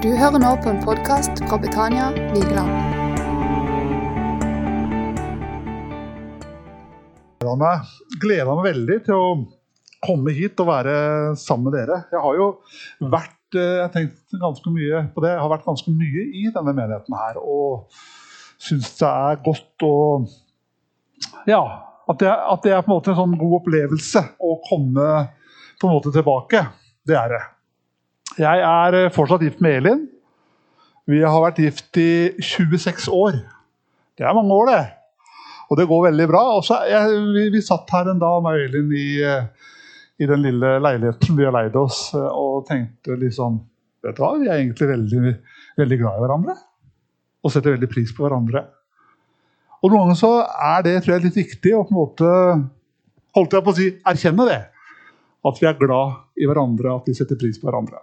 Du hører nå på en podkast fra Betania Vigeland. Jeg gleder meg veldig til å komme hit og være sammen med dere. Jeg har jo vært eh, jeg har tenkt ganske mye på det. Jeg har vært ganske mye i denne menigheten her. Og syns det er godt å Ja, at det, at det er på en måte en sånn god opplevelse å komme på en måte tilbake. Det er det. Jeg er eh, fortsatt gift med Elin. Vi har vært gift i 26 år. Det er mange år, det. Og det går veldig bra. Også, jeg, vi, vi, satt her en dag, og Elin, i, eh, i, den lille leiligheten vi har leid oss, eh, og tenkte liksom Vet du hva, vi er egentlig veldig, veldig glad i hverandre. Og setter veldig pris på hverandre. Og noen ganger så er det tror jeg, litt viktig å på en måte holdt jeg på å si, erkjenne det. At vi er glad i hverandre, at vi setter pris på hverandre.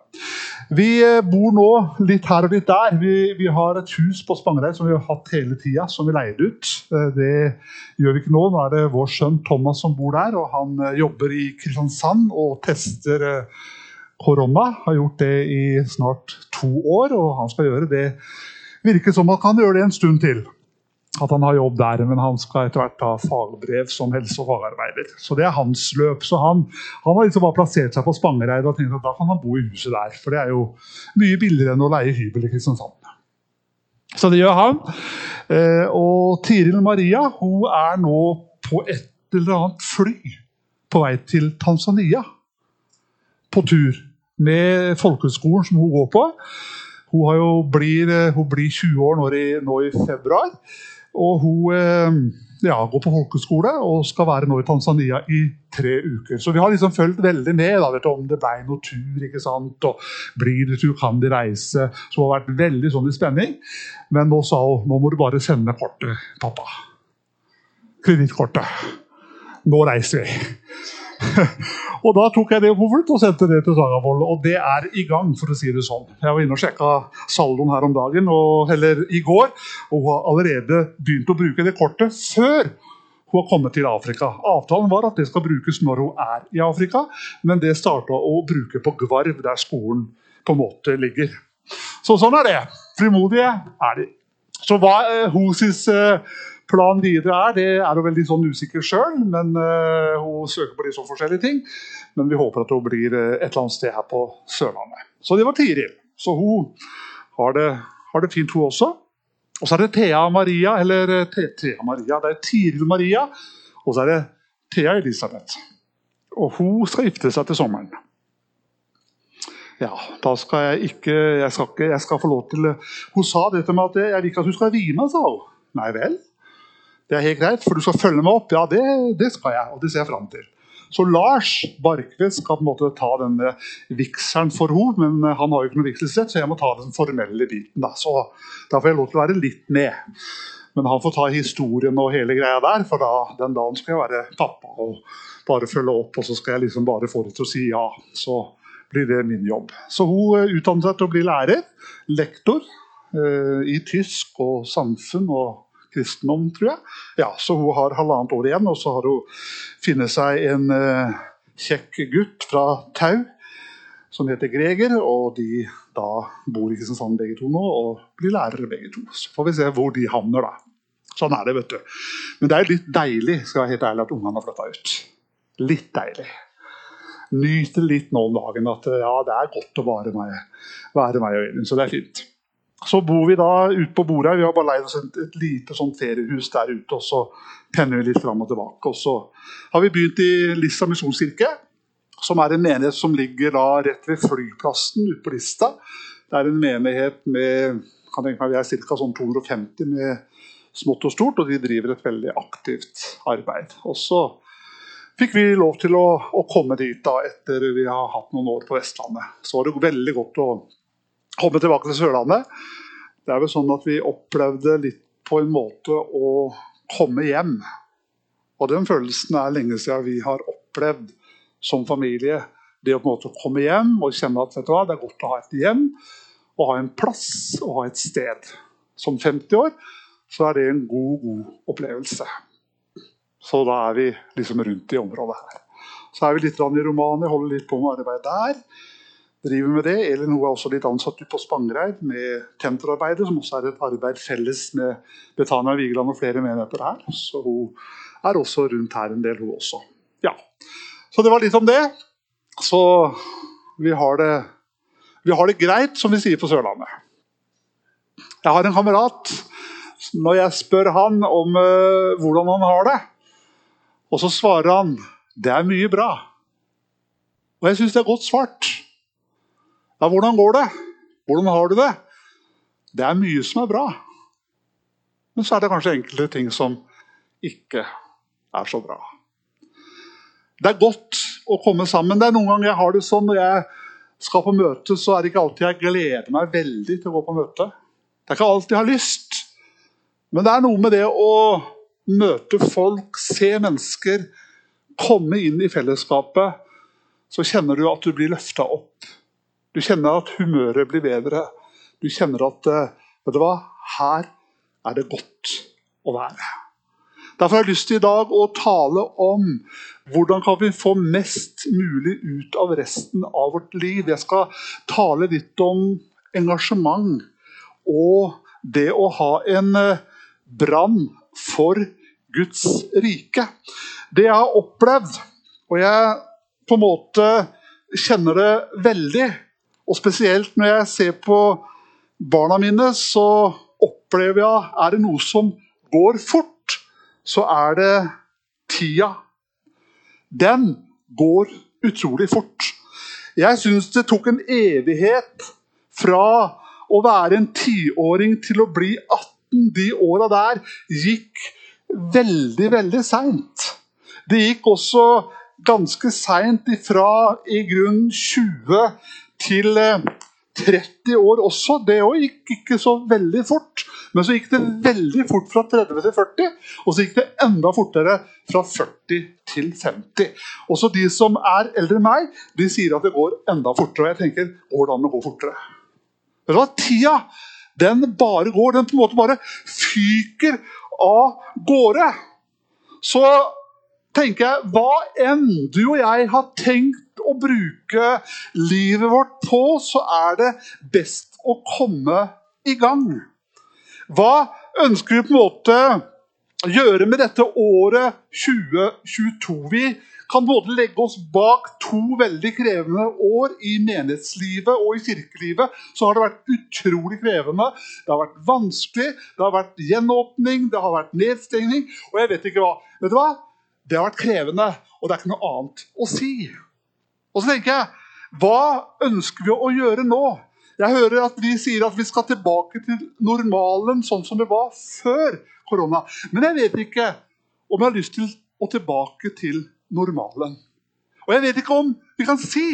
Vi eh, bor nå litt her og litt der. Vi, vi har et hus på Spangereid som vi har hatt hele tida, som vi leier ut. Eh, det gjør vi ikke nå. Nå er det vår sønn Thomas som bor der. og Han eh, jobber i Kristiansand og tester korona. Har gjort det i snart to år, og han skal gjøre det. Virker som han kan gjøre det en stund til at han har jobb der, men han skal etter hvert ta fagbrev som helse- og fagarbeider. Så det er hans løp. Så han, han har liksom bare plassert seg på Spangereid og tenkt at da kan han bo i huset der. For det er jo mye billigere enn å leie hybel i Kristiansand. Så det gjør han. Eh, og Tiril Maria hun er nå på et eller annet fly på vei til Tanzania. På tur med folkehøgskolen som hun går på. Hun, jo blir, hun blir 20 år nå i, nå i februar. Og hun eh, ja, går på folkeskole og skal være nå i Tanzania i tre uker. Så vi har liksom fulgt veldig med da, du, om det ble noe tur. ikke sant? Og Blir det tur, kan de reise? Hun har vært veldig sånn i spenning. Men nå sa hun nå må du bare sende kortet, pappa. Kredittkortet. Nå reiser vi. og Da tok jeg det på og sendte det til Sagavold. Og det er i gang, for å si det sånn. Jeg var inne og sjekka saldoen her om dagen, og, eller i går, og hun har allerede begynt å bruke det kortet før hun har kommet til Afrika. Avtalen var at det skal brukes når hun er i Afrika, men det starta å bruke på Gvarv, der skolen på en måte ligger. Så sånn er det. Frimodige er de. Så hva er plan uh, planen videre er, det er hun veldig sånn usikker sjøl. Men uh, hun søker på litt sånn forskjellige ting. Men vi håper at hun blir et eller annet sted her på Sørlandet. Så det var Tiril. Så hun har det, har det fint, hun også. Og så er det Thea Maria, eller eh, Thea Maria, det er Tiril Maria. Og så er det Thea Elisabeth. Og hun skal gifte seg til sommeren. Ja, da skal jeg ikke Jeg skal, ikke, jeg skal få lov til Hun sa det til meg at jeg vil ikke at du skal vie meg, sa hun. Nei vel? Det er helt greit, for du skal følge meg opp. Ja, det, det skal jeg, og det ser jeg fram til. Så Lars Barkvedt skal på en måte ta denne vigselen for henne, men han har jo ikke noe vigselsrett, så jeg må ta den formelle biten. Da. Så da får jeg lov til å være litt med. Men han får ta historien og hele greia der, for da, den dagen skal jeg være pappa og bare følge opp. Og så skal jeg liksom bare få det til å si ja. Så blir det min jobb. Så hun eh, utdannet seg til å bli lærer. Lektor eh, i tysk og samfunn og kristendom, tror jeg. Ja, Så hun har halvannet år igjen, og så har hun funnet seg en eh, kjekk gutt fra Tau som heter Greger. Og de da bor i Kristiansand begge to nå og blir lærere begge to. Så får vi se hvor de havner, da. Sånn er det, vet du. Men det er litt deilig skal jeg være helt ærlig, at ungene har flytta ut. Litt deilig. Nyter litt nå om dagen at ja, det er godt å være meg, være meg og Elin. Så det er fint. Så bor vi da ute på Borøy. Vi har bare leid oss et, et lite sånn feriehus der ute. og Så penner vi litt fram og tilbake. Og så har vi begynt i Lista misjonskirke, som er en menighet som ligger da rett ved flyplassen ute på Lista. Det er en menighet med kan tenke meg, vi er ca. Sånn 250 med smått og stort, og de driver et veldig aktivt arbeid. Og så fikk vi lov til å, å komme dit da etter vi har hatt noen år på Vestlandet. Så var det veldig godt å komme tilbake til Sørlandet. Det er vel sånn at vi opplevde litt på en måte å komme hjem. Og den følelsen er lenge siden vi har opplevd som familie. Det å på en måte komme hjem og kjenne at hva, det er godt å ha et hjem, og ha en plass og ha et sted. Som 50 år så er det en god, god opplevelse. Så da er vi liksom rundt i området her. Så er vi litt i Romania, holder litt på med arbeid der. driver med det. Elin hun er også litt ansatt på Spangereid med tenterarbeidet, som også er et arbeid felles med Betania Vigeland og flere menigheter her. Så hun er også rundt her en del, hun også. Ja. Så det var litt om det. Så vi har det, vi har det greit, som vi sier på Sørlandet. Jeg har en kamerat. Når jeg spør han om uh, hvordan han har det, og så svarer han det er mye bra. Og jeg syns det er godt svart. Ja, hvordan går det? Hvordan har du det? Det er mye som er bra. Men så er det kanskje enkelte ting som ikke er så bra. Det er godt å komme sammen. Det er Noen ganger jeg har det sånn når jeg skal på møte, så er det ikke alltid jeg gleder meg veldig til å gå på møte. Det er ikke alltid jeg har lyst. Men det er noe med det å møte folk, se mennesker, komme inn i fellesskapet. Så kjenner du at du blir løfta opp. Du kjenner at humøret blir bedre. Du kjenner at eh, vet du hva, her er det godt å være. Derfor har jeg lyst til i dag å tale om hvordan kan vi få mest mulig ut av resten av vårt liv. Jeg skal tale litt om engasjement og det å ha en eh, brann for Guds rike. Det jeg har opplevd, og jeg på en måte kjenner det veldig, og spesielt når jeg ser på barna mine, så opplever jeg er det noe som går fort så er det tida. Den går utrolig fort. Jeg syns det tok en evighet fra å være en tiåring til å bli 18. De åra der gikk veldig, veldig seint. Det gikk også ganske seint ifra i grunn 20 til 30 år også. Det òg gikk ikke så veldig fort. Men så gikk det veldig fort fra 30 til 40, og så gikk det enda fortere fra 40 til 50. Også de som er eldre enn meg, de sier at det går enda fortere. Og jeg tenker går det an å gå fortere? Du hva? Tida den bare går. Den på en måte bare fyker av gårde. Så tenker jeg, hva enn du og jeg har tenkt å bruke livet vårt på, så er det best å komme i gang. Hva ønsker vi på en måte gjøre med dette året 2022? Vi kan både legge oss bak to veldig krevende år i menighetslivet og i kirkelivet. Så har det vært utrolig krevende. Det har vært vanskelig, det har vært gjenåpning, det har vært nedstengning. Og jeg vet ikke hva. Vet du hva? Det har vært krevende, og det er ikke noe annet å si. Og så tenker jeg, hva ønsker vi å gjøre nå? Jeg hører at vi sier at vi skal tilbake til normalen sånn som det var før korona. Men jeg vet ikke om jeg har lyst til å tilbake til normalen. Og jeg vet ikke om vi kan si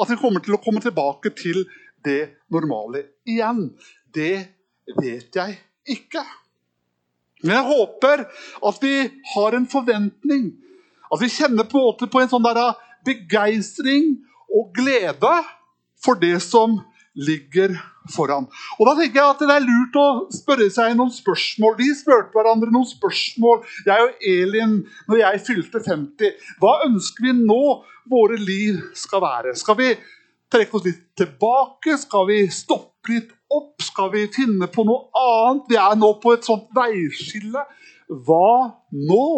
at vi kommer til å komme tilbake til det normale igjen. Det vet jeg ikke. Men jeg håper at vi har en forventning. At vi kjenner på, på en sånn begeistring og glede for det som ligger foran. Og da tenker jeg at Det er lurt å spørre seg noen spørsmål. De spurte hverandre noen spørsmål, jeg og Elin, når jeg fylte 50. Hva ønsker vi nå våre liv skal være? Skal vi trekke oss litt tilbake? Skal vi stoppe litt opp? Skal vi finne på noe annet? Vi er nå på et sånt veiskille. Hva nå?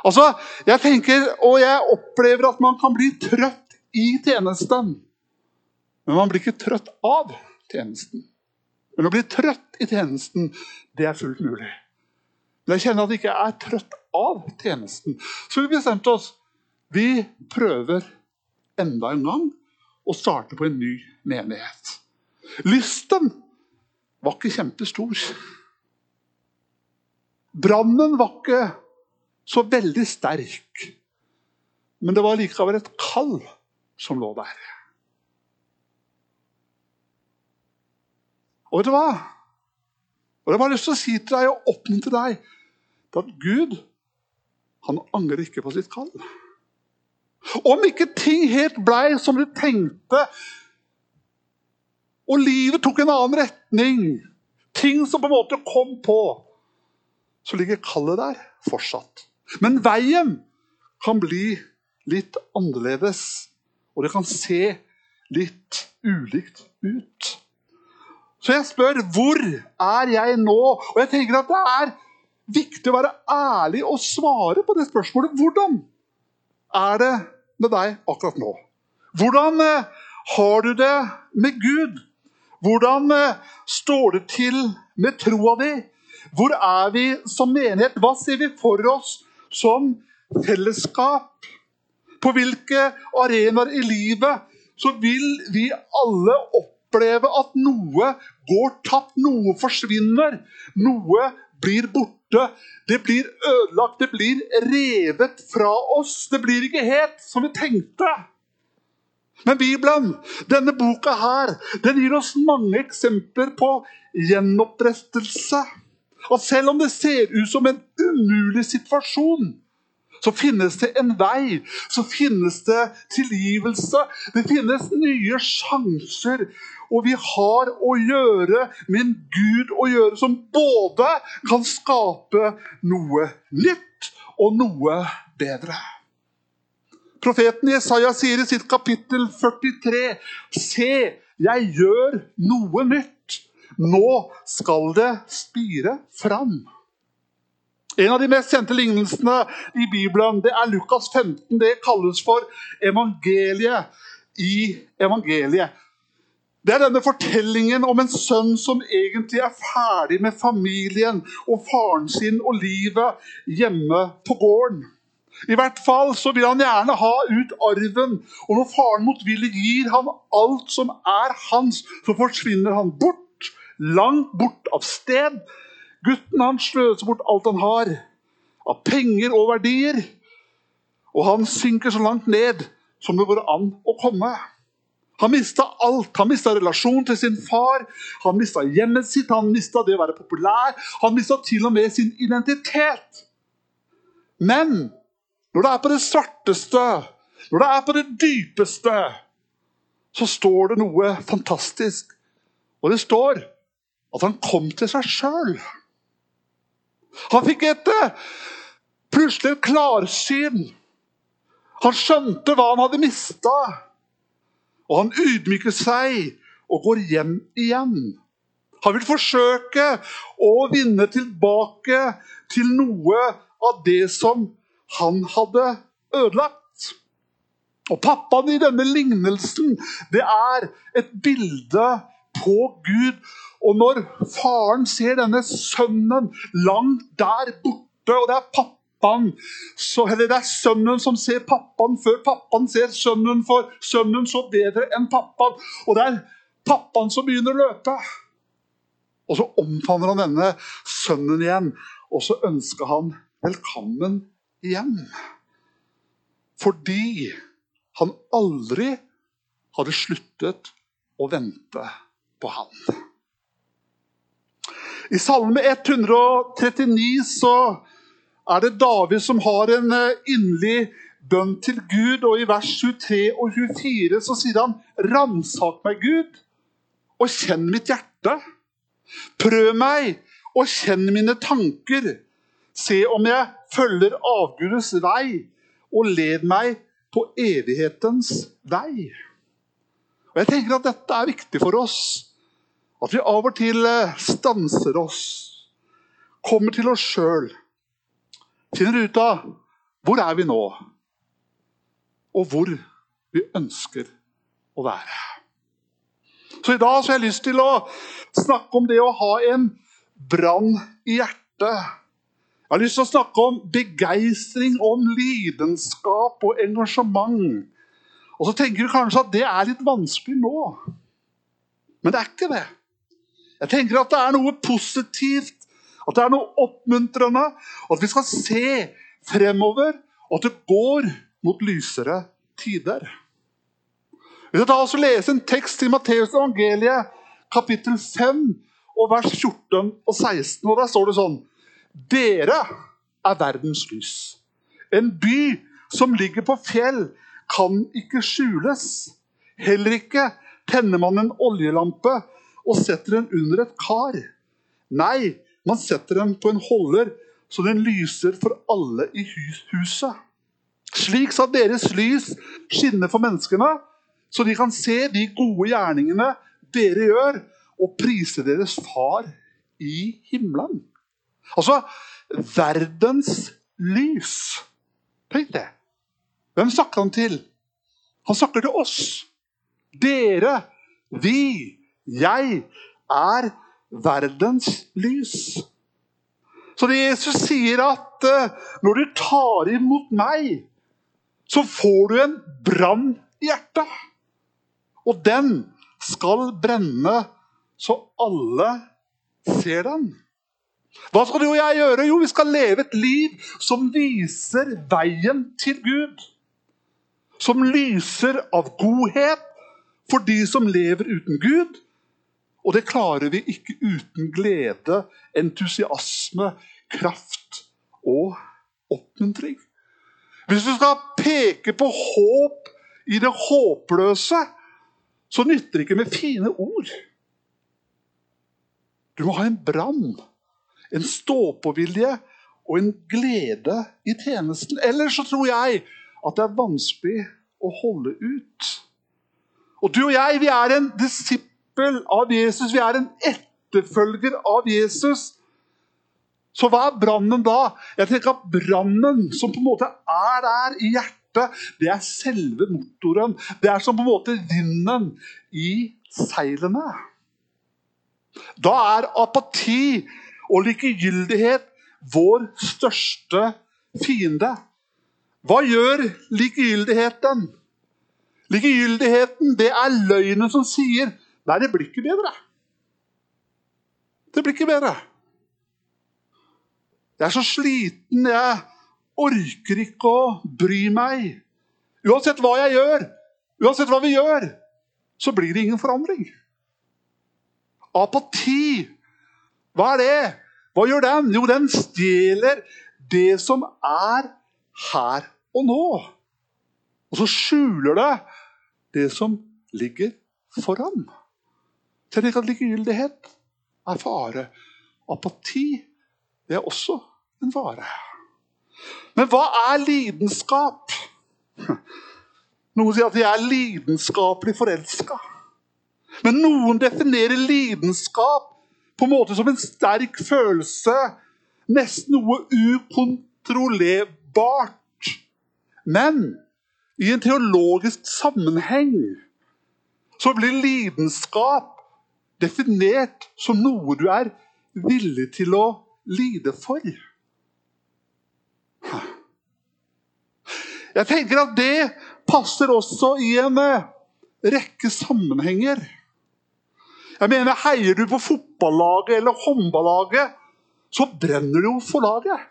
Altså, jeg tenker, og jeg opplever at man kan bli trøtt i tjenesten. Men man blir ikke trøtt av tjenesten. Men å bli trøtt i tjenesten, det er fullt mulig. Men jeg kjenner at jeg ikke er trøtt av tjenesten. Så vi bestemte oss. Vi prøver enda en gang å starte på en ny menighet. Lysten var ikke kjempestor. Brannen var ikke så veldig sterk. Men det var likevel et kall som lå der. Og vet du hva? Og Jeg har bare lyst til å si til deg og oppmuntre deg at Gud han angrer ikke på sitt kall. Om ikke ting helt blei som du tenkte, og livet tok en annen retning, ting som på en måte kom på, så ligger kallet der fortsatt. Men veien kan bli litt annerledes. Og det kan se litt ulikt ut. Så jeg spør hvor er jeg nå? Og jeg tenker at det er viktig å være ærlig og svare på det spørsmålet. Hvordan er det med deg akkurat nå? Hvordan eh, har du det med Gud? Hvordan eh, står det til med troa di? Hvor er vi som menighet? Hva ser vi for oss som fellesskap? På hvilke arenaer i livet så vil vi alle oppleve at noe går tapt, noe forsvinner, noe blir borte. Det blir ødelagt, det blir revet fra oss. Det blir ikke helt som vi tenkte. Men Bibelen, denne boka her, den gir oss mange eksempler på gjenopprettelse. At selv om det ser ut som en umulig situasjon, så finnes det en vei. Så finnes det tilgivelse. Det finnes nye sjanser. Og vi har å gjøre med en Gud å gjøre som både kan skape noe nytt og noe bedre. Profeten Jesaja sier i sitt kapittel 43.: Se, jeg gjør noe nytt. Nå skal det spire fram. En av de mest kjente lignelsene i Bibelen det er Lukas 15. Det kalles for evangeliet i evangeliet. Det er denne fortellingen om en sønn som egentlig er ferdig med familien og faren sin og livet hjemme på gården. I hvert fall så vil han gjerne ha ut arven, og når faren motvillig gir han alt som er hans, så forsvinner han bort, langt bort av sted. Gutten hans sløser bort alt han har av penger og verdier, og han synker så langt ned som det går an å komme. Han mista alt. Han mista relasjonen til sin far, han mista hjemmet sitt, han mista det å være populær. Han mista til og med sin identitet. Men når det er på det svarteste, når det er på det dypeste, så står det noe fantastisk. Og det står at han kom til seg sjøl. Han fikk et plutselig et klarsyn. Han skjønte hva han hadde mista. Og han ydmyker seg og går hjem igjen. Han vil forsøke å vinne tilbake til noe av det som han hadde ødelagt. Og Pappaen i denne lignelsen det er et bilde på Gud. Og når faren ser denne sønnen langt der borte, og det er pappa pappaen. Så, eller det er sønnen som ser pappaen før pappaen ser sønnen, for sønnen så bedre enn pappaen. Og det er pappaen som begynner å løpe. Og så omfavner han denne sønnen igjen, og så ønsker han velkommen igjen. Fordi han aldri hadde sluttet å vente på han. I Salme 139 så er det David som har en eh, inderlig bønn til Gud. Og i vers 23 og 24 så sier han, 'Ransak meg, Gud, og kjenn mitt hjerte.' 'Prøv meg og kjenn mine tanker.' 'Se om jeg følger avgudes vei, og led meg på evighetens vei.' Og Jeg tenker at dette er viktig for oss. At vi av og til eh, stanser oss, kommer til oss sjøl finner ut av hvor er vi nå, og hvor vi ønsker å være. Så i dag så har jeg lyst til å snakke om det å ha en brann i hjertet. Jeg har lyst til å snakke om begeistring, om lidenskap og engasjement. Og så tenker du kanskje at det er litt vanskelig nå. Men det er ikke det. Jeg tenker at det er noe positivt at det er noe oppmuntrende. At vi skal se fremover, og at det går mot lysere tider. Vi skal ta oss og lese en tekst i Matteus evangeliet, kapittel 5, og vers 14 og 16. og Der står det sånn Dere er verdens lys. En by som ligger på fjell, kan ikke skjules. Heller ikke tenner man en oljelampe og setter den under et kar. Nei, man setter den på en holder, så den lyser for alle i huset. Slik skal deres lys skinne for menneskene, så de kan se de gode gjerningene dere gjør, og prise deres far i himmelen. Altså verdens lys. Tenk det. Hvem snakker han til? Han snakker til oss. Dere, vi, jeg er verdens lys. Så Jesus sier at uh, når du tar imot meg, så får du en brann i hjertet. Og den skal brenne så alle ser den. Hva skal du og jeg gjøre? Jo, vi skal leve et liv som viser veien til Gud. Som lyser av godhet for de som lever uten Gud. Og det klarer vi ikke uten glede, entusiasme, kraft og oppmuntring. Hvis du skal peke på håp i det håpløse, så nytter det ikke med fine ord. Du må ha en brann en stå-på-vilje og en glede i tjenesten. Ellers så tror jeg at det er vanskelig å holde ut. Og du og jeg, vi er en disippel av Jesus. Vi er en etterfølger av Jesus. Så hva er brannen da? Jeg tenker at Brannen som på en måte er der i hjertet, det er selve motoren. Det er som på en måte vinden i seilene. Da er apati og likegyldighet vår største fiende. Hva gjør likegyldigheten? Likegyldigheten det er løgnen som sier Nei, det blir ikke bedre. Det blir ikke bedre. Jeg er så sliten, jeg orker ikke å bry meg. Uansett hva jeg gjør, uansett hva vi gjør, så blir det ingen forandring. Apati hva er det? Hva gjør den? Jo, den stjeler det som er her og nå. Og så skjuler det det som ligger foran. At likegyldighet er fare. Apati det er også en fare. Men hva er lidenskap? Noen sier at de er lidenskapelig forelska. Men noen definerer lidenskap på en måte som en sterk følelse. Nesten noe ukontrollerbart. Men i en teologisk sammenheng så blir lidenskap definert som noe du er villig til å lide for. Jeg tenker at det passer også i en eh, rekke sammenhenger. Jeg mener, Heier du på fotballaget eller håndballaget, så brenner du jo for laget.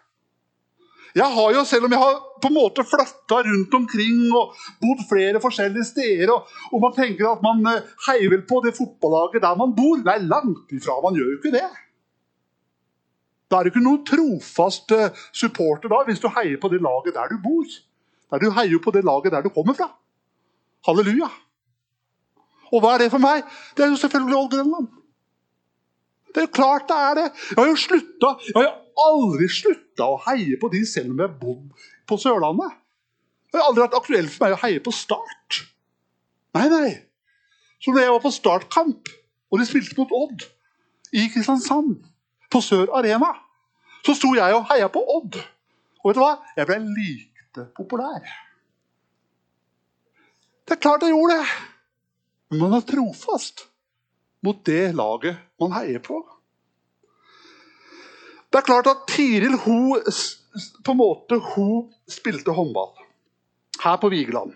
Jeg har jo, Selv om jeg har på en måte flytta rundt omkring og bodd flere forskjellige steder, og, og man tenker at man eh, heier vel på det fotballaget der man bor Nei, langt ifra. Man gjør jo ikke det. Da er du ikke noen trofast eh, supporter da, hvis du heier på det laget der du bor. Der du heier på det laget der du kommer fra. Halleluja. Og hva er det for meg? Det er jo selvfølgelig Old Grønland. Det er jo klart det er det. Jeg har jo slutta, aldri slutta å heie på de selv om jeg har bodd på Sørlandet. Det har aldri vært aktuelt for meg å heie på Start. Nei, nei. Så når jeg var på startkamp, og de spilte mot Odd i Kristiansand, på Sør Arena, så sto jeg og heia på Odd. Og vet du hva? Jeg ble lite populær. Det er klart jeg gjorde det. Men man er trofast mot det laget man heier på. Det er klart at Tiril hun, på en måte, hun spilte håndball her på Vigeland.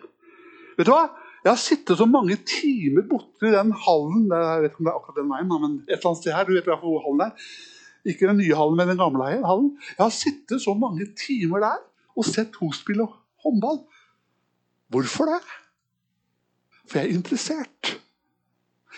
Vet du hva? Jeg har sittet så mange timer borti den hallen jeg vet ikke om det er akkurat den veien, men et eller annet sted her, du vet hvor hallen er. Ikke den nye hallen, men den gamle hallen. Jeg har sittet så mange timer der og sett henne spille håndball. Hvorfor det? For jeg er interessert.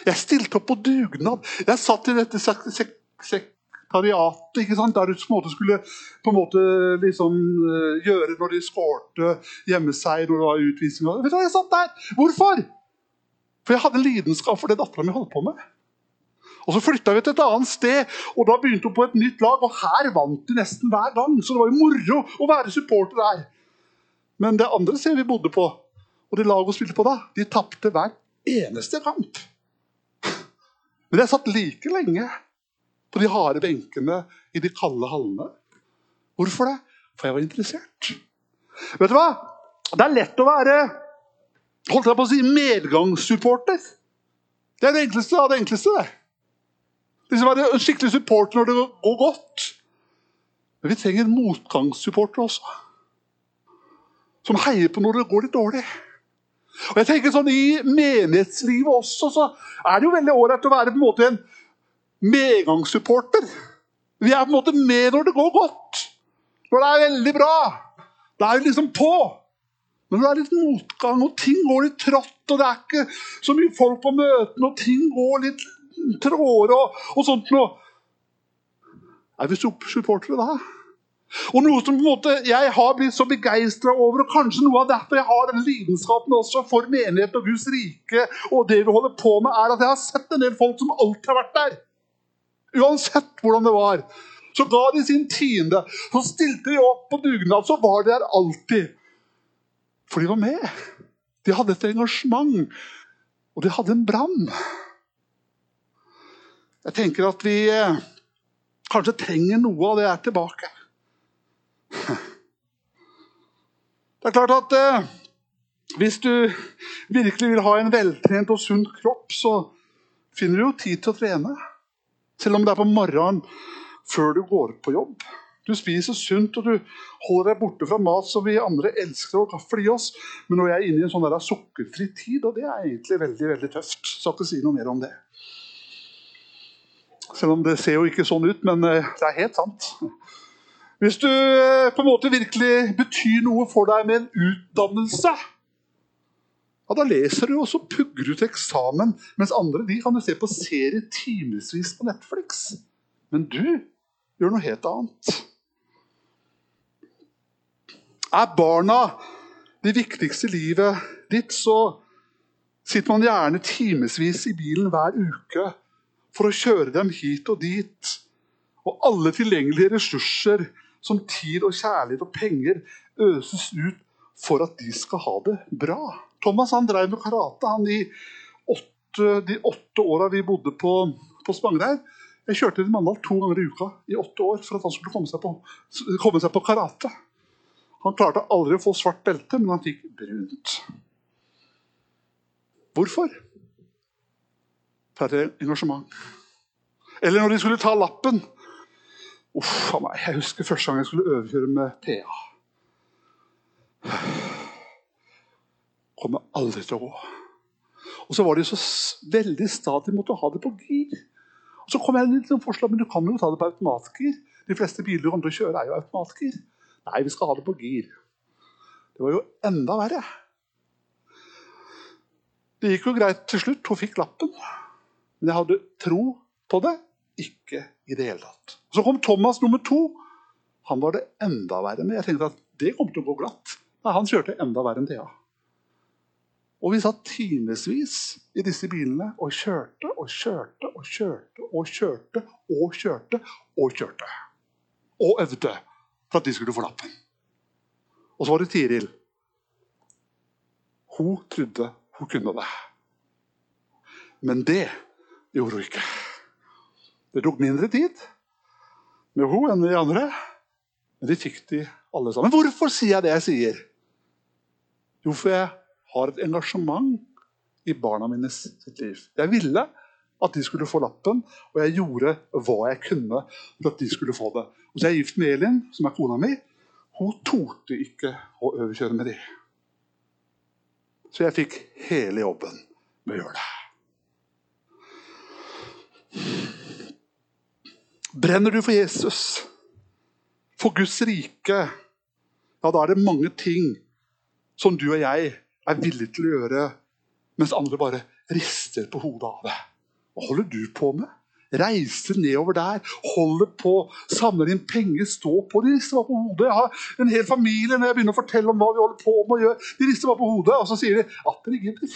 Jeg stilte opp på dugnad. Jeg satt i dette sek sekretariatet ikke sant? der du på en måte skulle på en måte liksom uh, gjøre når de skårte hjemmeseier når det var utvisning. Vet du hva, Jeg satt der. Hvorfor? For jeg hadde en lidenskap for det dattera mi holdt på med. Og Så flytta vi til et annet sted, og da begynte hun på et nytt lag. Og her vant de nesten hver gang, så det var jo moro å være supporter der. Men det andre stedet vi bodde på, Og det laget hun spilte på da, de tapte hver eneste kamp. Men jeg satt like lenge på de harde benkene i de kalde hallene. Hvorfor det? For jeg var interessert. Vet du hva? Det er lett å være holdt jeg på å si, medgangssupporter. Det er det enkleste av det enkleste. det. Liksom være en skikkelig supporter når det går godt. Men vi trenger motgangssupporter også. Som heier på når det går litt dårlig. Og jeg tenker sånn I menighetslivet også så er det jo veldig ålreit å være på en måte en medgangssupporter. Vi er på en måte med når det går godt. Når det er veldig bra. Da er vi liksom på. Men når det er litt motgang, og ting går litt trått, og det er ikke så mye folk på møtene, og ting går litt tråere og, og sånt noe Er vi supportere da? Og noe som på en måte jeg har blitt så begeistra over, og kanskje noe av derfor jeg har den lidenskapen også for menigheten og Guds rike, og det vi holder på med, er at jeg har sett en del folk som alltid har vært der. Uansett hvordan det var. Så ga de sin tiende. Så stilte de opp på dugnad. Så var de der alltid. For de var med. De hadde et engasjement. Og de hadde en brann. Jeg tenker at vi eh, kanskje trenger noe av det her tilbake. Det er klart at eh, hvis du virkelig vil ha en veltrent og sunn kropp, så finner du jo tid til å trene. Selv om det er på morgenen før du går på jobb. Du spiser sunt og du holder deg borte fra mat som vi andre elsker og gaffel i oss. Men nå er jeg inne i en sånn der sukkerfri tid, og det er egentlig veldig veldig tøft. Skal ikke si noe mer om det. Selv om det ser jo ikke sånn ut, men eh, det er helt sant. Hvis du eh, på en måte virkelig betyr noe for deg med en utdannelse, ja, da leser du og så pugger du til eksamen. Mens andre de kan du se på serie timevis på Netflix. Men du gjør noe helt annet. Er barna det viktigste i livet ditt, så sitter man gjerne timevis i bilen hver uke for å kjøre dem hit og dit. Og alle tilgjengelige ressurser som tid og kjærlighet og penger øses ut for at de skal ha det bra. Thomas han drev med karate han i åtte, de åtte åra vi bodde på, på Spangereid. Jeg kjørte til Mandal to ganger i uka i åtte år for at han skulle komme seg på, komme seg på karate. Han klarte aldri å få svart belte, men han fikk brunt. Hvorfor? For engasjement. Eller når de skulle ta lappen Uff a meg. Jeg husker første gang jeg skulle overkjøre med Thea. Kommer aldri til å gå. Og så var de så veldig sta de måtte ha det på gir. Og Så kom jeg med et forslag men du kan jo ta det på automatgir. De fleste biler du kommer kjøre, er jo automatgir. Nei, vi skal ha det på gir. Det var jo enda verre. Det gikk jo greit til slutt. Hun fikk lappen. Men jeg hadde tro på det ikke i det hele tatt. Så kom Thomas nummer to. Han var det enda verre med. Jeg tenkte at det kom til å gå glatt. Nei, Han kjørte enda verre enn Thea. Og vi satt timevis i disse bilene og kjørte og kjørte og kjørte og kjørte og kjørte og kjørte. Og øvde for at de skulle få lappen. Og så var det Tiril. Hun trodde hun kunne det. Men det gjorde hun ikke. Det tok mindre tid med hun enn de andre. Men de fikk de alle sammen. Hvorfor sier jeg det jeg sier? Jo, for jeg har et engasjement i barna mine sitt liv. Jeg ville at de skulle få lappen, og jeg gjorde hva jeg kunne for at de skulle få det. Og så er jeg gift med Elin, som er kona mi. Hun torde ikke å overkjøre med de. Så jeg fikk hele jobben med å gjøre det. Brenner du for Jesus, for Guds rike, ja, da er det mange ting som du og jeg er villig til å gjøre, mens andre bare rister på hodet av det. Hva holder du på med? Reise nedover der, holde på, samle inn penger, stå på. De rister bare på hodet. Jeg har en hel familie når jeg begynner å fortelle om hva vi holder på med å gjøre. De rister bare på hodet, og så sier de at dere gidder.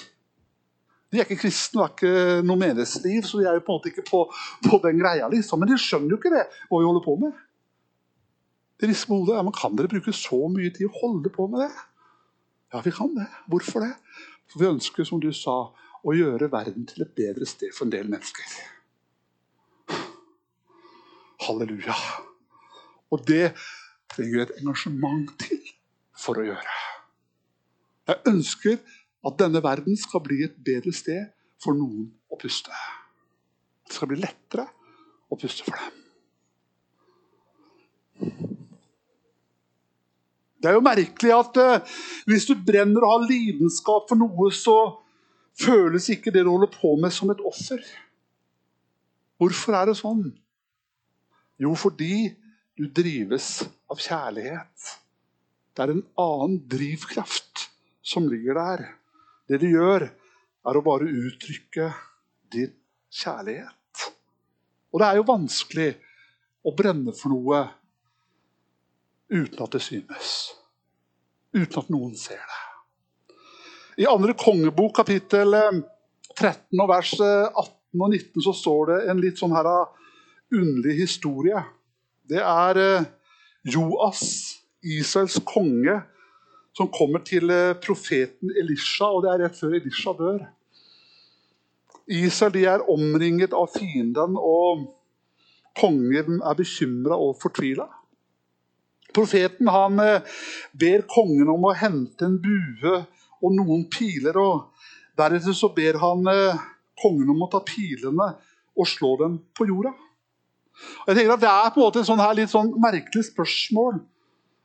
De er ikke kristne og har ikke noe menighetsliv, så de er jo på en måte ikke på, på den greia. liksom. Men de skjønner jo ikke det, hva vi holder på med. De rister på hodet. Ja, men Kan dere bruke så mye tid å holde på med det? Ja, vi kan det. Hvorfor det? For vi ønsker, som du sa, å gjøre verden til et bedre sted for en del mennesker. Halleluja. Og det trenger vi et engasjement til for å gjøre. Jeg ønsker at denne verden skal bli et bedre sted for noen å puste. Det skal bli lettere å puste for dem. Det er jo merkelig at uh, hvis du brenner og har lidenskap for noe, så føles ikke det du holder på med, som et offer. Hvorfor er det sånn? Jo, fordi du drives av kjærlighet. Det er en annen drivkraft som ligger der. Det du gjør, er å bare uttrykke din kjærlighet. Og det er jo vanskelig å brenne for noe uten at det synes. Uten at noen ser det. I andre kongebok, kapittel 13 og vers 18 og 19, så står det en litt sånn her underlig historie. Det er eh, Joas, Israels konge, som kommer til eh, profeten Elisha, og det er rett før Elisha dør. Israel de er omringet av fienden, og kongen er bekymra og fortvila. Profeten han eh, ber kongen om å hente en bue og noen piler. og Deretter så ber han kongen om å ta pilene og slå dem på jorda. Jeg tenker at Det er på en måte en sånn her litt sånn merkelig spørsmål.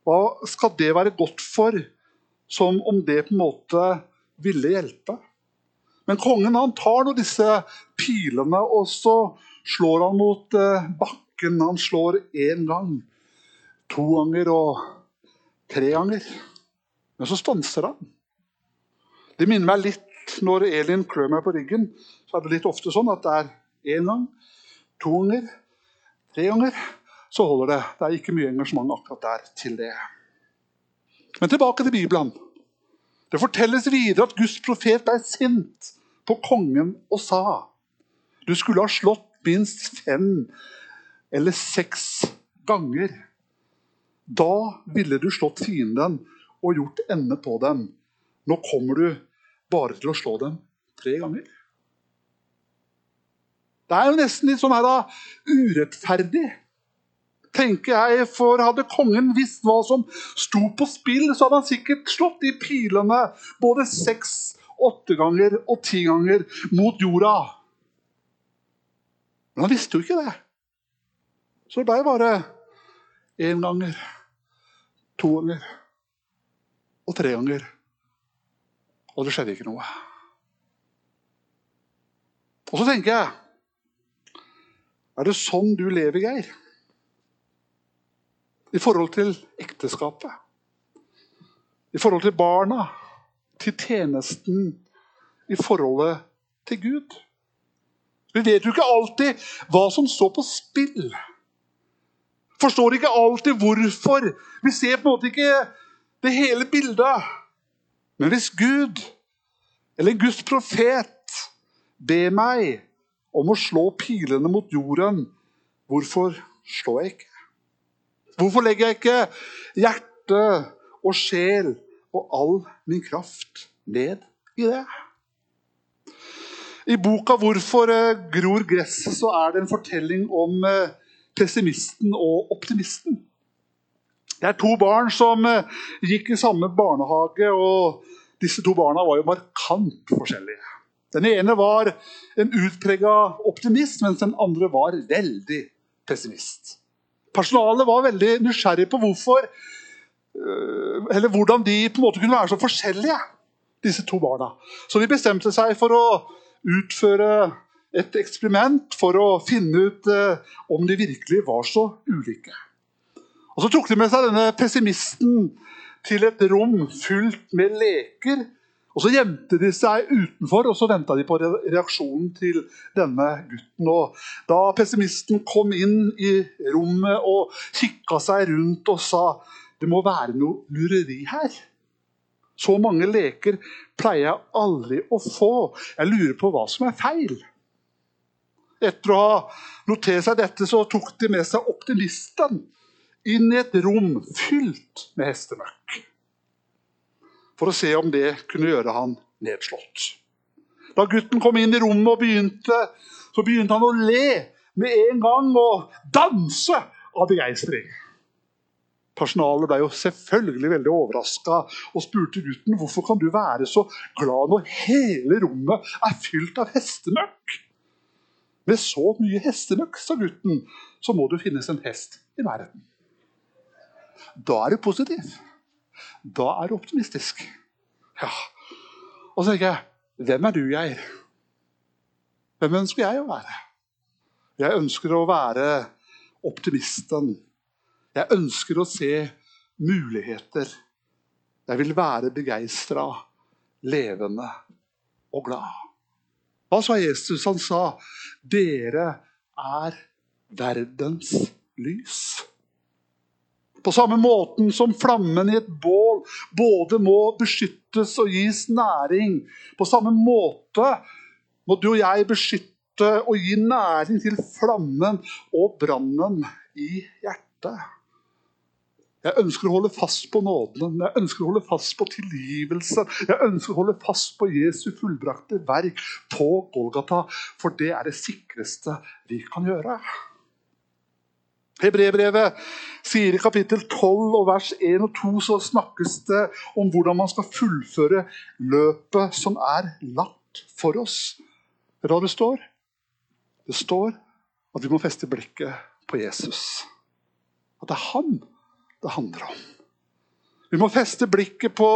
Hva skal det være godt for? Som om det på en måte ville hjelpe. Men kongen han tar nå disse pilene og så slår han mot eh, bakken. Han slår én gang, to ganger og tre ganger. Men så stanser han. Det minner meg litt når Elin klør meg på ryggen. Så er det litt ofte sånn at det er én gang, to ganger, tre ganger, så holder det. Det er ikke mye engasjement akkurat der til det. Men tilbake til Bibelen. Det fortelles videre at Guds profet ble sint på kongen og sa du skulle ha slått minst fem eller seks ganger. Da ville du slått fienden og gjort ende på dem. Nå kommer du bare til å slå dem tre ganger. Det er jo nesten litt sånn her da, urettferdig, tenker jeg. For hadde kongen visst hva som sto på spill, så hadde han sikkert slått de pilene både seks, åtte ganger og ti ganger mot jorda. Men han visste jo ikke det. Så det ble bare én ganger, to ganger og tre ganger. Og det skjedde ikke noe. Og så tenker jeg er det sånn du lever, Geir? I forhold til ekteskapet, i forhold til barna, til tjenesten, i forholdet til Gud. Vi vet jo ikke alltid hva som står på spill. Forstår ikke alltid hvorfor. Vi ser på en måte ikke det hele bildet. Men hvis Gud, eller Guds profet, ber meg om å slå pilene mot jorden. Hvorfor slår jeg ikke? Hvorfor legger jeg ikke hjerte og sjel og all min kraft ned i det? I boka 'Hvorfor eh, gror gresset' så er det en fortelling om eh, pessimisten og optimisten. Det er to barn som eh, gikk i samme barnehage, og disse to barna var jo markant forskjellige. Den ene var en utprega optimist, mens den andre var veldig pessimist. Personalet var veldig nysgjerrig på hvorfor, eller hvordan de på en måte kunne være så forskjellige, disse to barna. Så de bestemte seg for å utføre et eksperiment for å finne ut øh, om de virkelig var så ulike. Og Så tok de med seg denne pessimisten til et rom fullt med leker og Så gjemte de seg utenfor og så venta de på reaksjonen til denne gutten. Og da pessimisten kom inn i rommet og kikka seg rundt og sa det må være noe lureri her. Så mange leker pleier jeg aldri å få. Jeg lurer på hva som er feil. Etter å ha notert seg dette, så tok de med seg optimisten inn i et rom fylt med hestemøkk. for å se om det kunne gjøre han nedslått. Da gutten kom inn i rommet, og begynte, så begynte han å le med en gang og danse av begeistring. Personalet ble jo selvfølgelig veldig overraska og spurte gutten hvorfor kan du være så glad når hele rommet er fylt av hestemøkk. Med så mye hestemøkk, sa gutten, så må det finnes en hest i nærheten. Da er du positiv. Da er du optimistisk. Ja. Og så tenker jeg hvem er du, Geir? Hvem ønsker jeg å være? Jeg ønsker å være optimisten. Jeg ønsker å se muligheter. Jeg vil være begeistra, levende og glad. Hva sa Jesus? Han sa, 'Dere er verdens lys'. På samme måten som flammen i et bål både må beskyttes og gis næring. På samme måte må du og jeg beskytte og gi næring til flammen og brannen i hjertet. Jeg ønsker å holde fast på nåden, jeg ønsker å holde fast på tilgivelse. Jeg ønsker å holde fast på Jesu fullbrakte verk på Golgata, for det er det sikreste vi kan gjøre. Hebrebrevet sier i kapittel 12 og vers 1 og 2 så snakkes det om hvordan man skal fullføre løpet som er lagt for oss. Vet du hva det står? Det står at vi må feste blikket på Jesus. At det er han det handler om. Vi må feste blikket på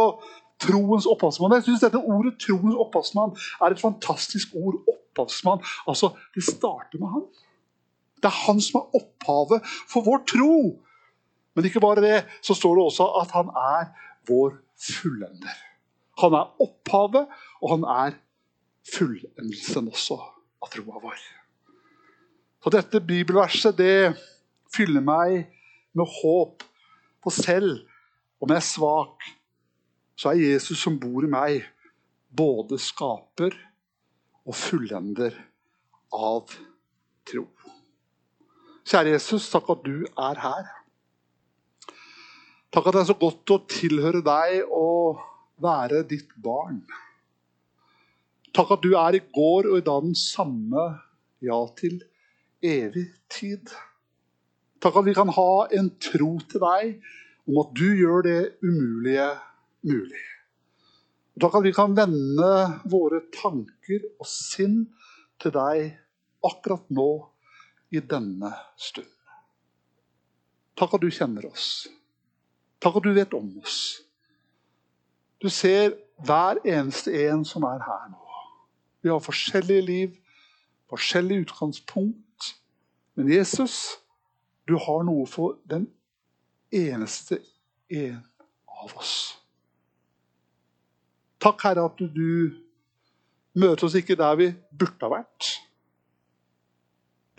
troens opphavsmann. Jeg synes dette Ordet 'troens opphavsmann' er et fantastisk ord. Opphavsmann. Altså, Det starter med han. Det er han som er opphavet for vår tro. Men ikke bare det, så står det også at han er vår fullender. Han er opphavet, og han er fullendelsen også av troa vår. Så dette bibelverset det fyller meg med håp. For selv om jeg er svak, så er Jesus som bor i meg, både skaper og fullender av tro. Kjære Jesus, takk at du er her. Takk at det er så godt å tilhøre deg og være ditt barn. Takk at du er i går og i dag den samme, ja, til evig tid. Takk at vi kan ha en tro til deg om at du gjør det umulige mulig. Takk at vi kan vende våre tanker og sinn til deg akkurat nå i denne stund. Takk at du kjenner oss. Takk at du vet om oss. Du ser hver eneste en som er her nå. Vi har forskjellige liv, forskjellig utgangspunkt. Men Jesus, du har noe for den eneste en av oss. Takk, Herre, at du møter oss ikke der vi burde ha vært.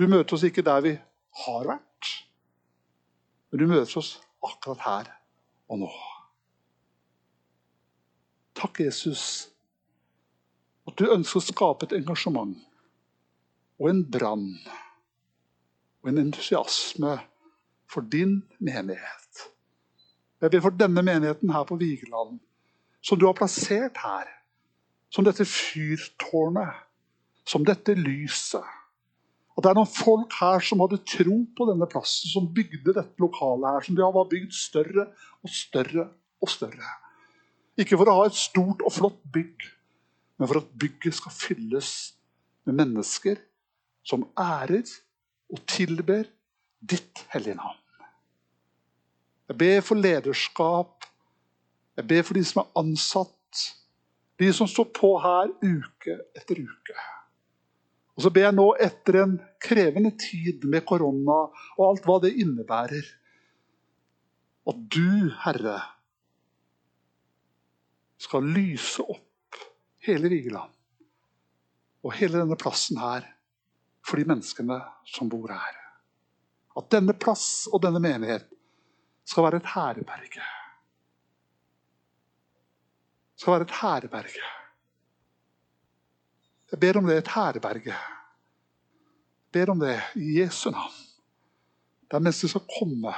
Du møter oss ikke der vi har vært, men du møter oss akkurat her og nå. Takk, Jesus, at du ønsker å skape et engasjement og en brann og en entusiasme for din menighet. Jeg ber for denne menigheten her på Vigeland, som du har plassert her. Som dette fyrtårnet, som dette lyset at det er noen folk her som hadde tro på denne plassen, som bygde dette lokalet her, som de har bygd større og større og større. Ikke for å ha et stort og flott bygg, men for at bygget skal fylles med mennesker som ærer og tilber ditt hellige navn. Jeg ber for lederskap. Jeg ber for de som er ansatt. De som står på her uke etter uke. Og så ber jeg nå, etter en krevende tid med korona og alt hva det innebærer, at du, Herre, skal lyse opp hele Vigeland og hele denne plassen her for de menneskene som bor her. At denne plass og denne menighet skal være et herberge. Skal være et herberge jeg ber om det et herberge. Jeg ber om det i Jesu navn. Der mennesker skal komme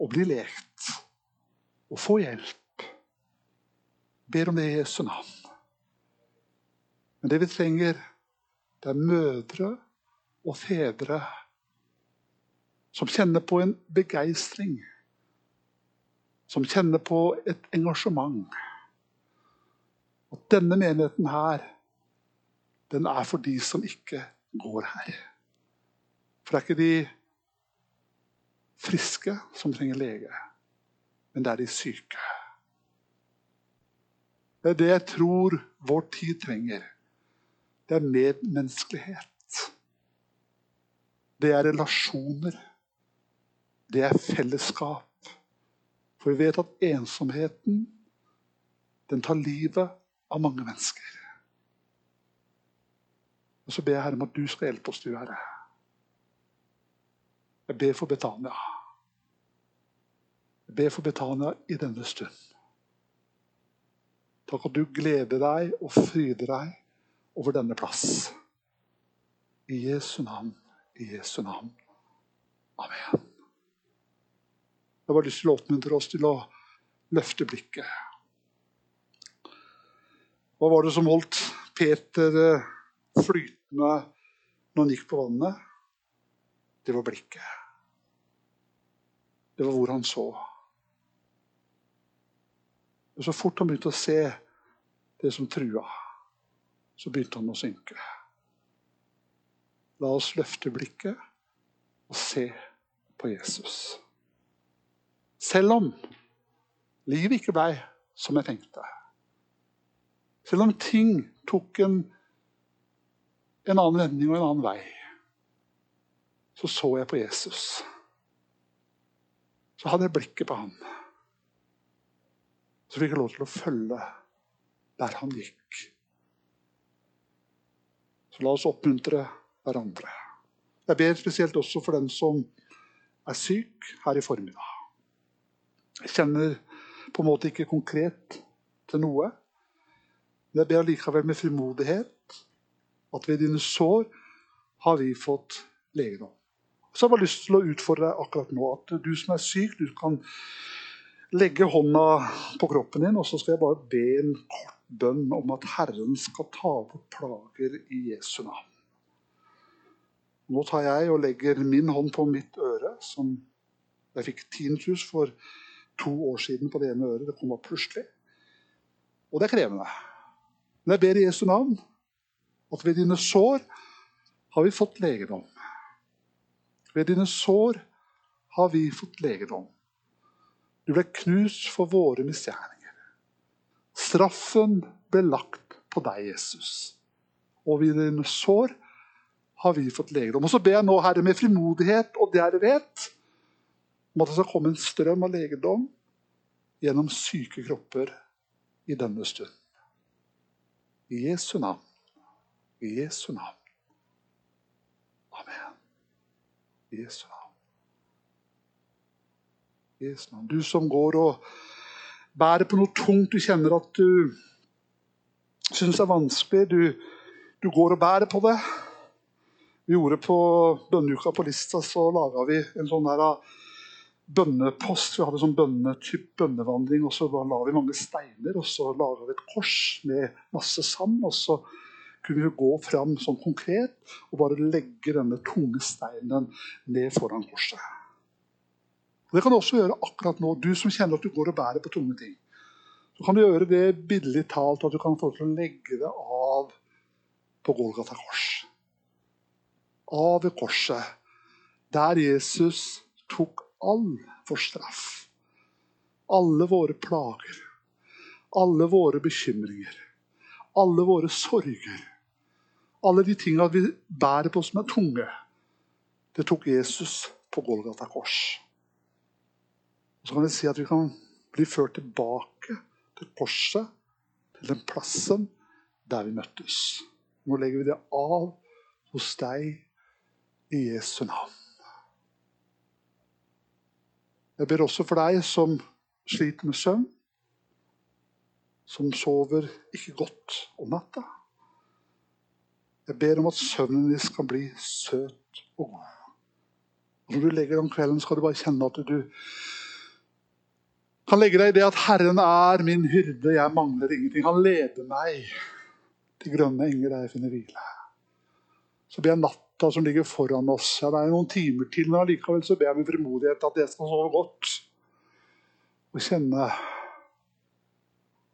og bli lekt og få hjelp ber om det i Jesu navn. Men det vi trenger, det er mødre og fedre som kjenner på en begeistring. Som kjenner på et engasjement. At denne menigheten her, den er for de som ikke går her. For det er ikke de friske som trenger lege, men det er de syke. Det er det jeg tror vår tid trenger. Det er medmenneskelighet. Det er relasjoner. Det er fellesskap. For vi vet at ensomheten den tar livet av mange mennesker. Og Så ber jeg Herre om at du skal hjelpe oss, du Herre. Jeg ber for Betania. Jeg ber for Betania i denne stund. Takk at du gleder deg og fryder deg over denne plass. I Jesu navn, i Jesu navn. Amen. Jeg har bare lyst til å oppmuntre oss til å løfte blikket. Hva var det som holdt Peter eh, flytende når han gikk på vannet? Det var blikket. Det var hvor han så. Og Så fort han begynte å se det som trua, så begynte han å synke. La oss løfte blikket og se på Jesus. Selv om livet ikke blei som jeg tenkte. Selv om ting tok en, en annen vending og en annen vei, så så jeg på Jesus. Så hadde jeg blikket på han. Så fikk jeg lov til å følge der han gikk. Så la oss oppmuntre hverandre. Jeg ber spesielt også for den som er syk her i formiddag. Jeg kjenner på en måte ikke konkret til noe. Men jeg ber likevel med frimodighet at ved dine sår har vi fått legedom. Så jeg har bare lyst til å utfordre deg akkurat nå at du som er syk, du kan legge hånda på kroppen din, og så skal jeg bare be en kort bønn om at Herren skal ta bort plager i Jesu navn. Nå tar jeg og legger min hånd på mitt øre, som jeg fikk tinnitus for to år siden på det ene øret. Det kom opp plutselig. Og det er krevende. Men jeg ber i Jesu navn at ved dine sår har vi fått legedom. Ved dine sår har vi fått legedom. Du ble knust for våre misgjerninger. Straffen ble lagt på deg, Jesus. Og ved dine sår har vi fått legedom. Og så ber jeg nå, Herre, med frimodighet og djervhet om at det skal komme en strøm av legedom gjennom syke kropper i denne stund. I Jesu navn. I Jesu navn. Amen. I Jesu navn. Jesu navn. Du som går og bærer på noe tungt, du kjenner at du syns er vanskelig. Du, du, går og bærer på det. Vi gjorde På bønneuka på Lista så laga vi en sånn der ah, bønnepost. Vi hadde sånn bønnetyp bønnevandring, og så la vi mange steiner. Og så laga vi et kors med masse sand. og så kunne vi gå fram sånn konkret og bare legge denne tunge steinen ned foran korset. Og det kan du også gjøre akkurat nå, du som kjenner at du går og bærer på tunge ting. Så kan du gjøre det billig talt at du kan få til å legge det av på Golgata kors. Av ved korset, der Jesus tok all vår straff. Alle våre plager. Alle våre bekymringer. Alle våre sorger alle de tinga vi bærer på som er tunge, det tok Jesus på Golgata kors. Og så kan vi si at vi kan bli ført tilbake til korset, til den plassen der vi møttes. Nå legger vi det av hos deg i Jesu navn. Jeg ber også for deg som sliter med søvn, som sover ikke godt om natta. Jeg ber om at søvnen din skal bli søt og god. Når du legger deg om kvelden, skal du bare kjenne at du Kan legge deg i det at Herren er min hyrde, jeg mangler ingenting. Han leder meg til grønne enger der jeg finner hvile. Så ber jeg natta som ligger foran oss. Ja, det er noen timer til, men allikevel så ber jeg med frimodighet at jeg skal sove godt. Og kjenne at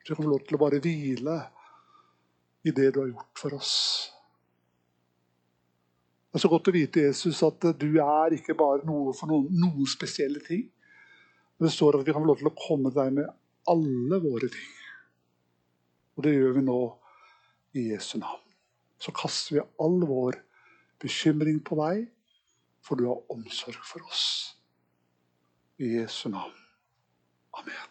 vi kan få lov til å bare hvile i det du har gjort for oss. Det er så godt å vite Jesus, at du er ikke bare noe for noen, noen spesielle ting. Men det står at vi kan få lov til å komme deg med alle våre ting. Og det gjør vi nå i Jesu navn. Så kaster vi all vår bekymring på deg, for du har omsorg for oss. I Jesu navn. Amen.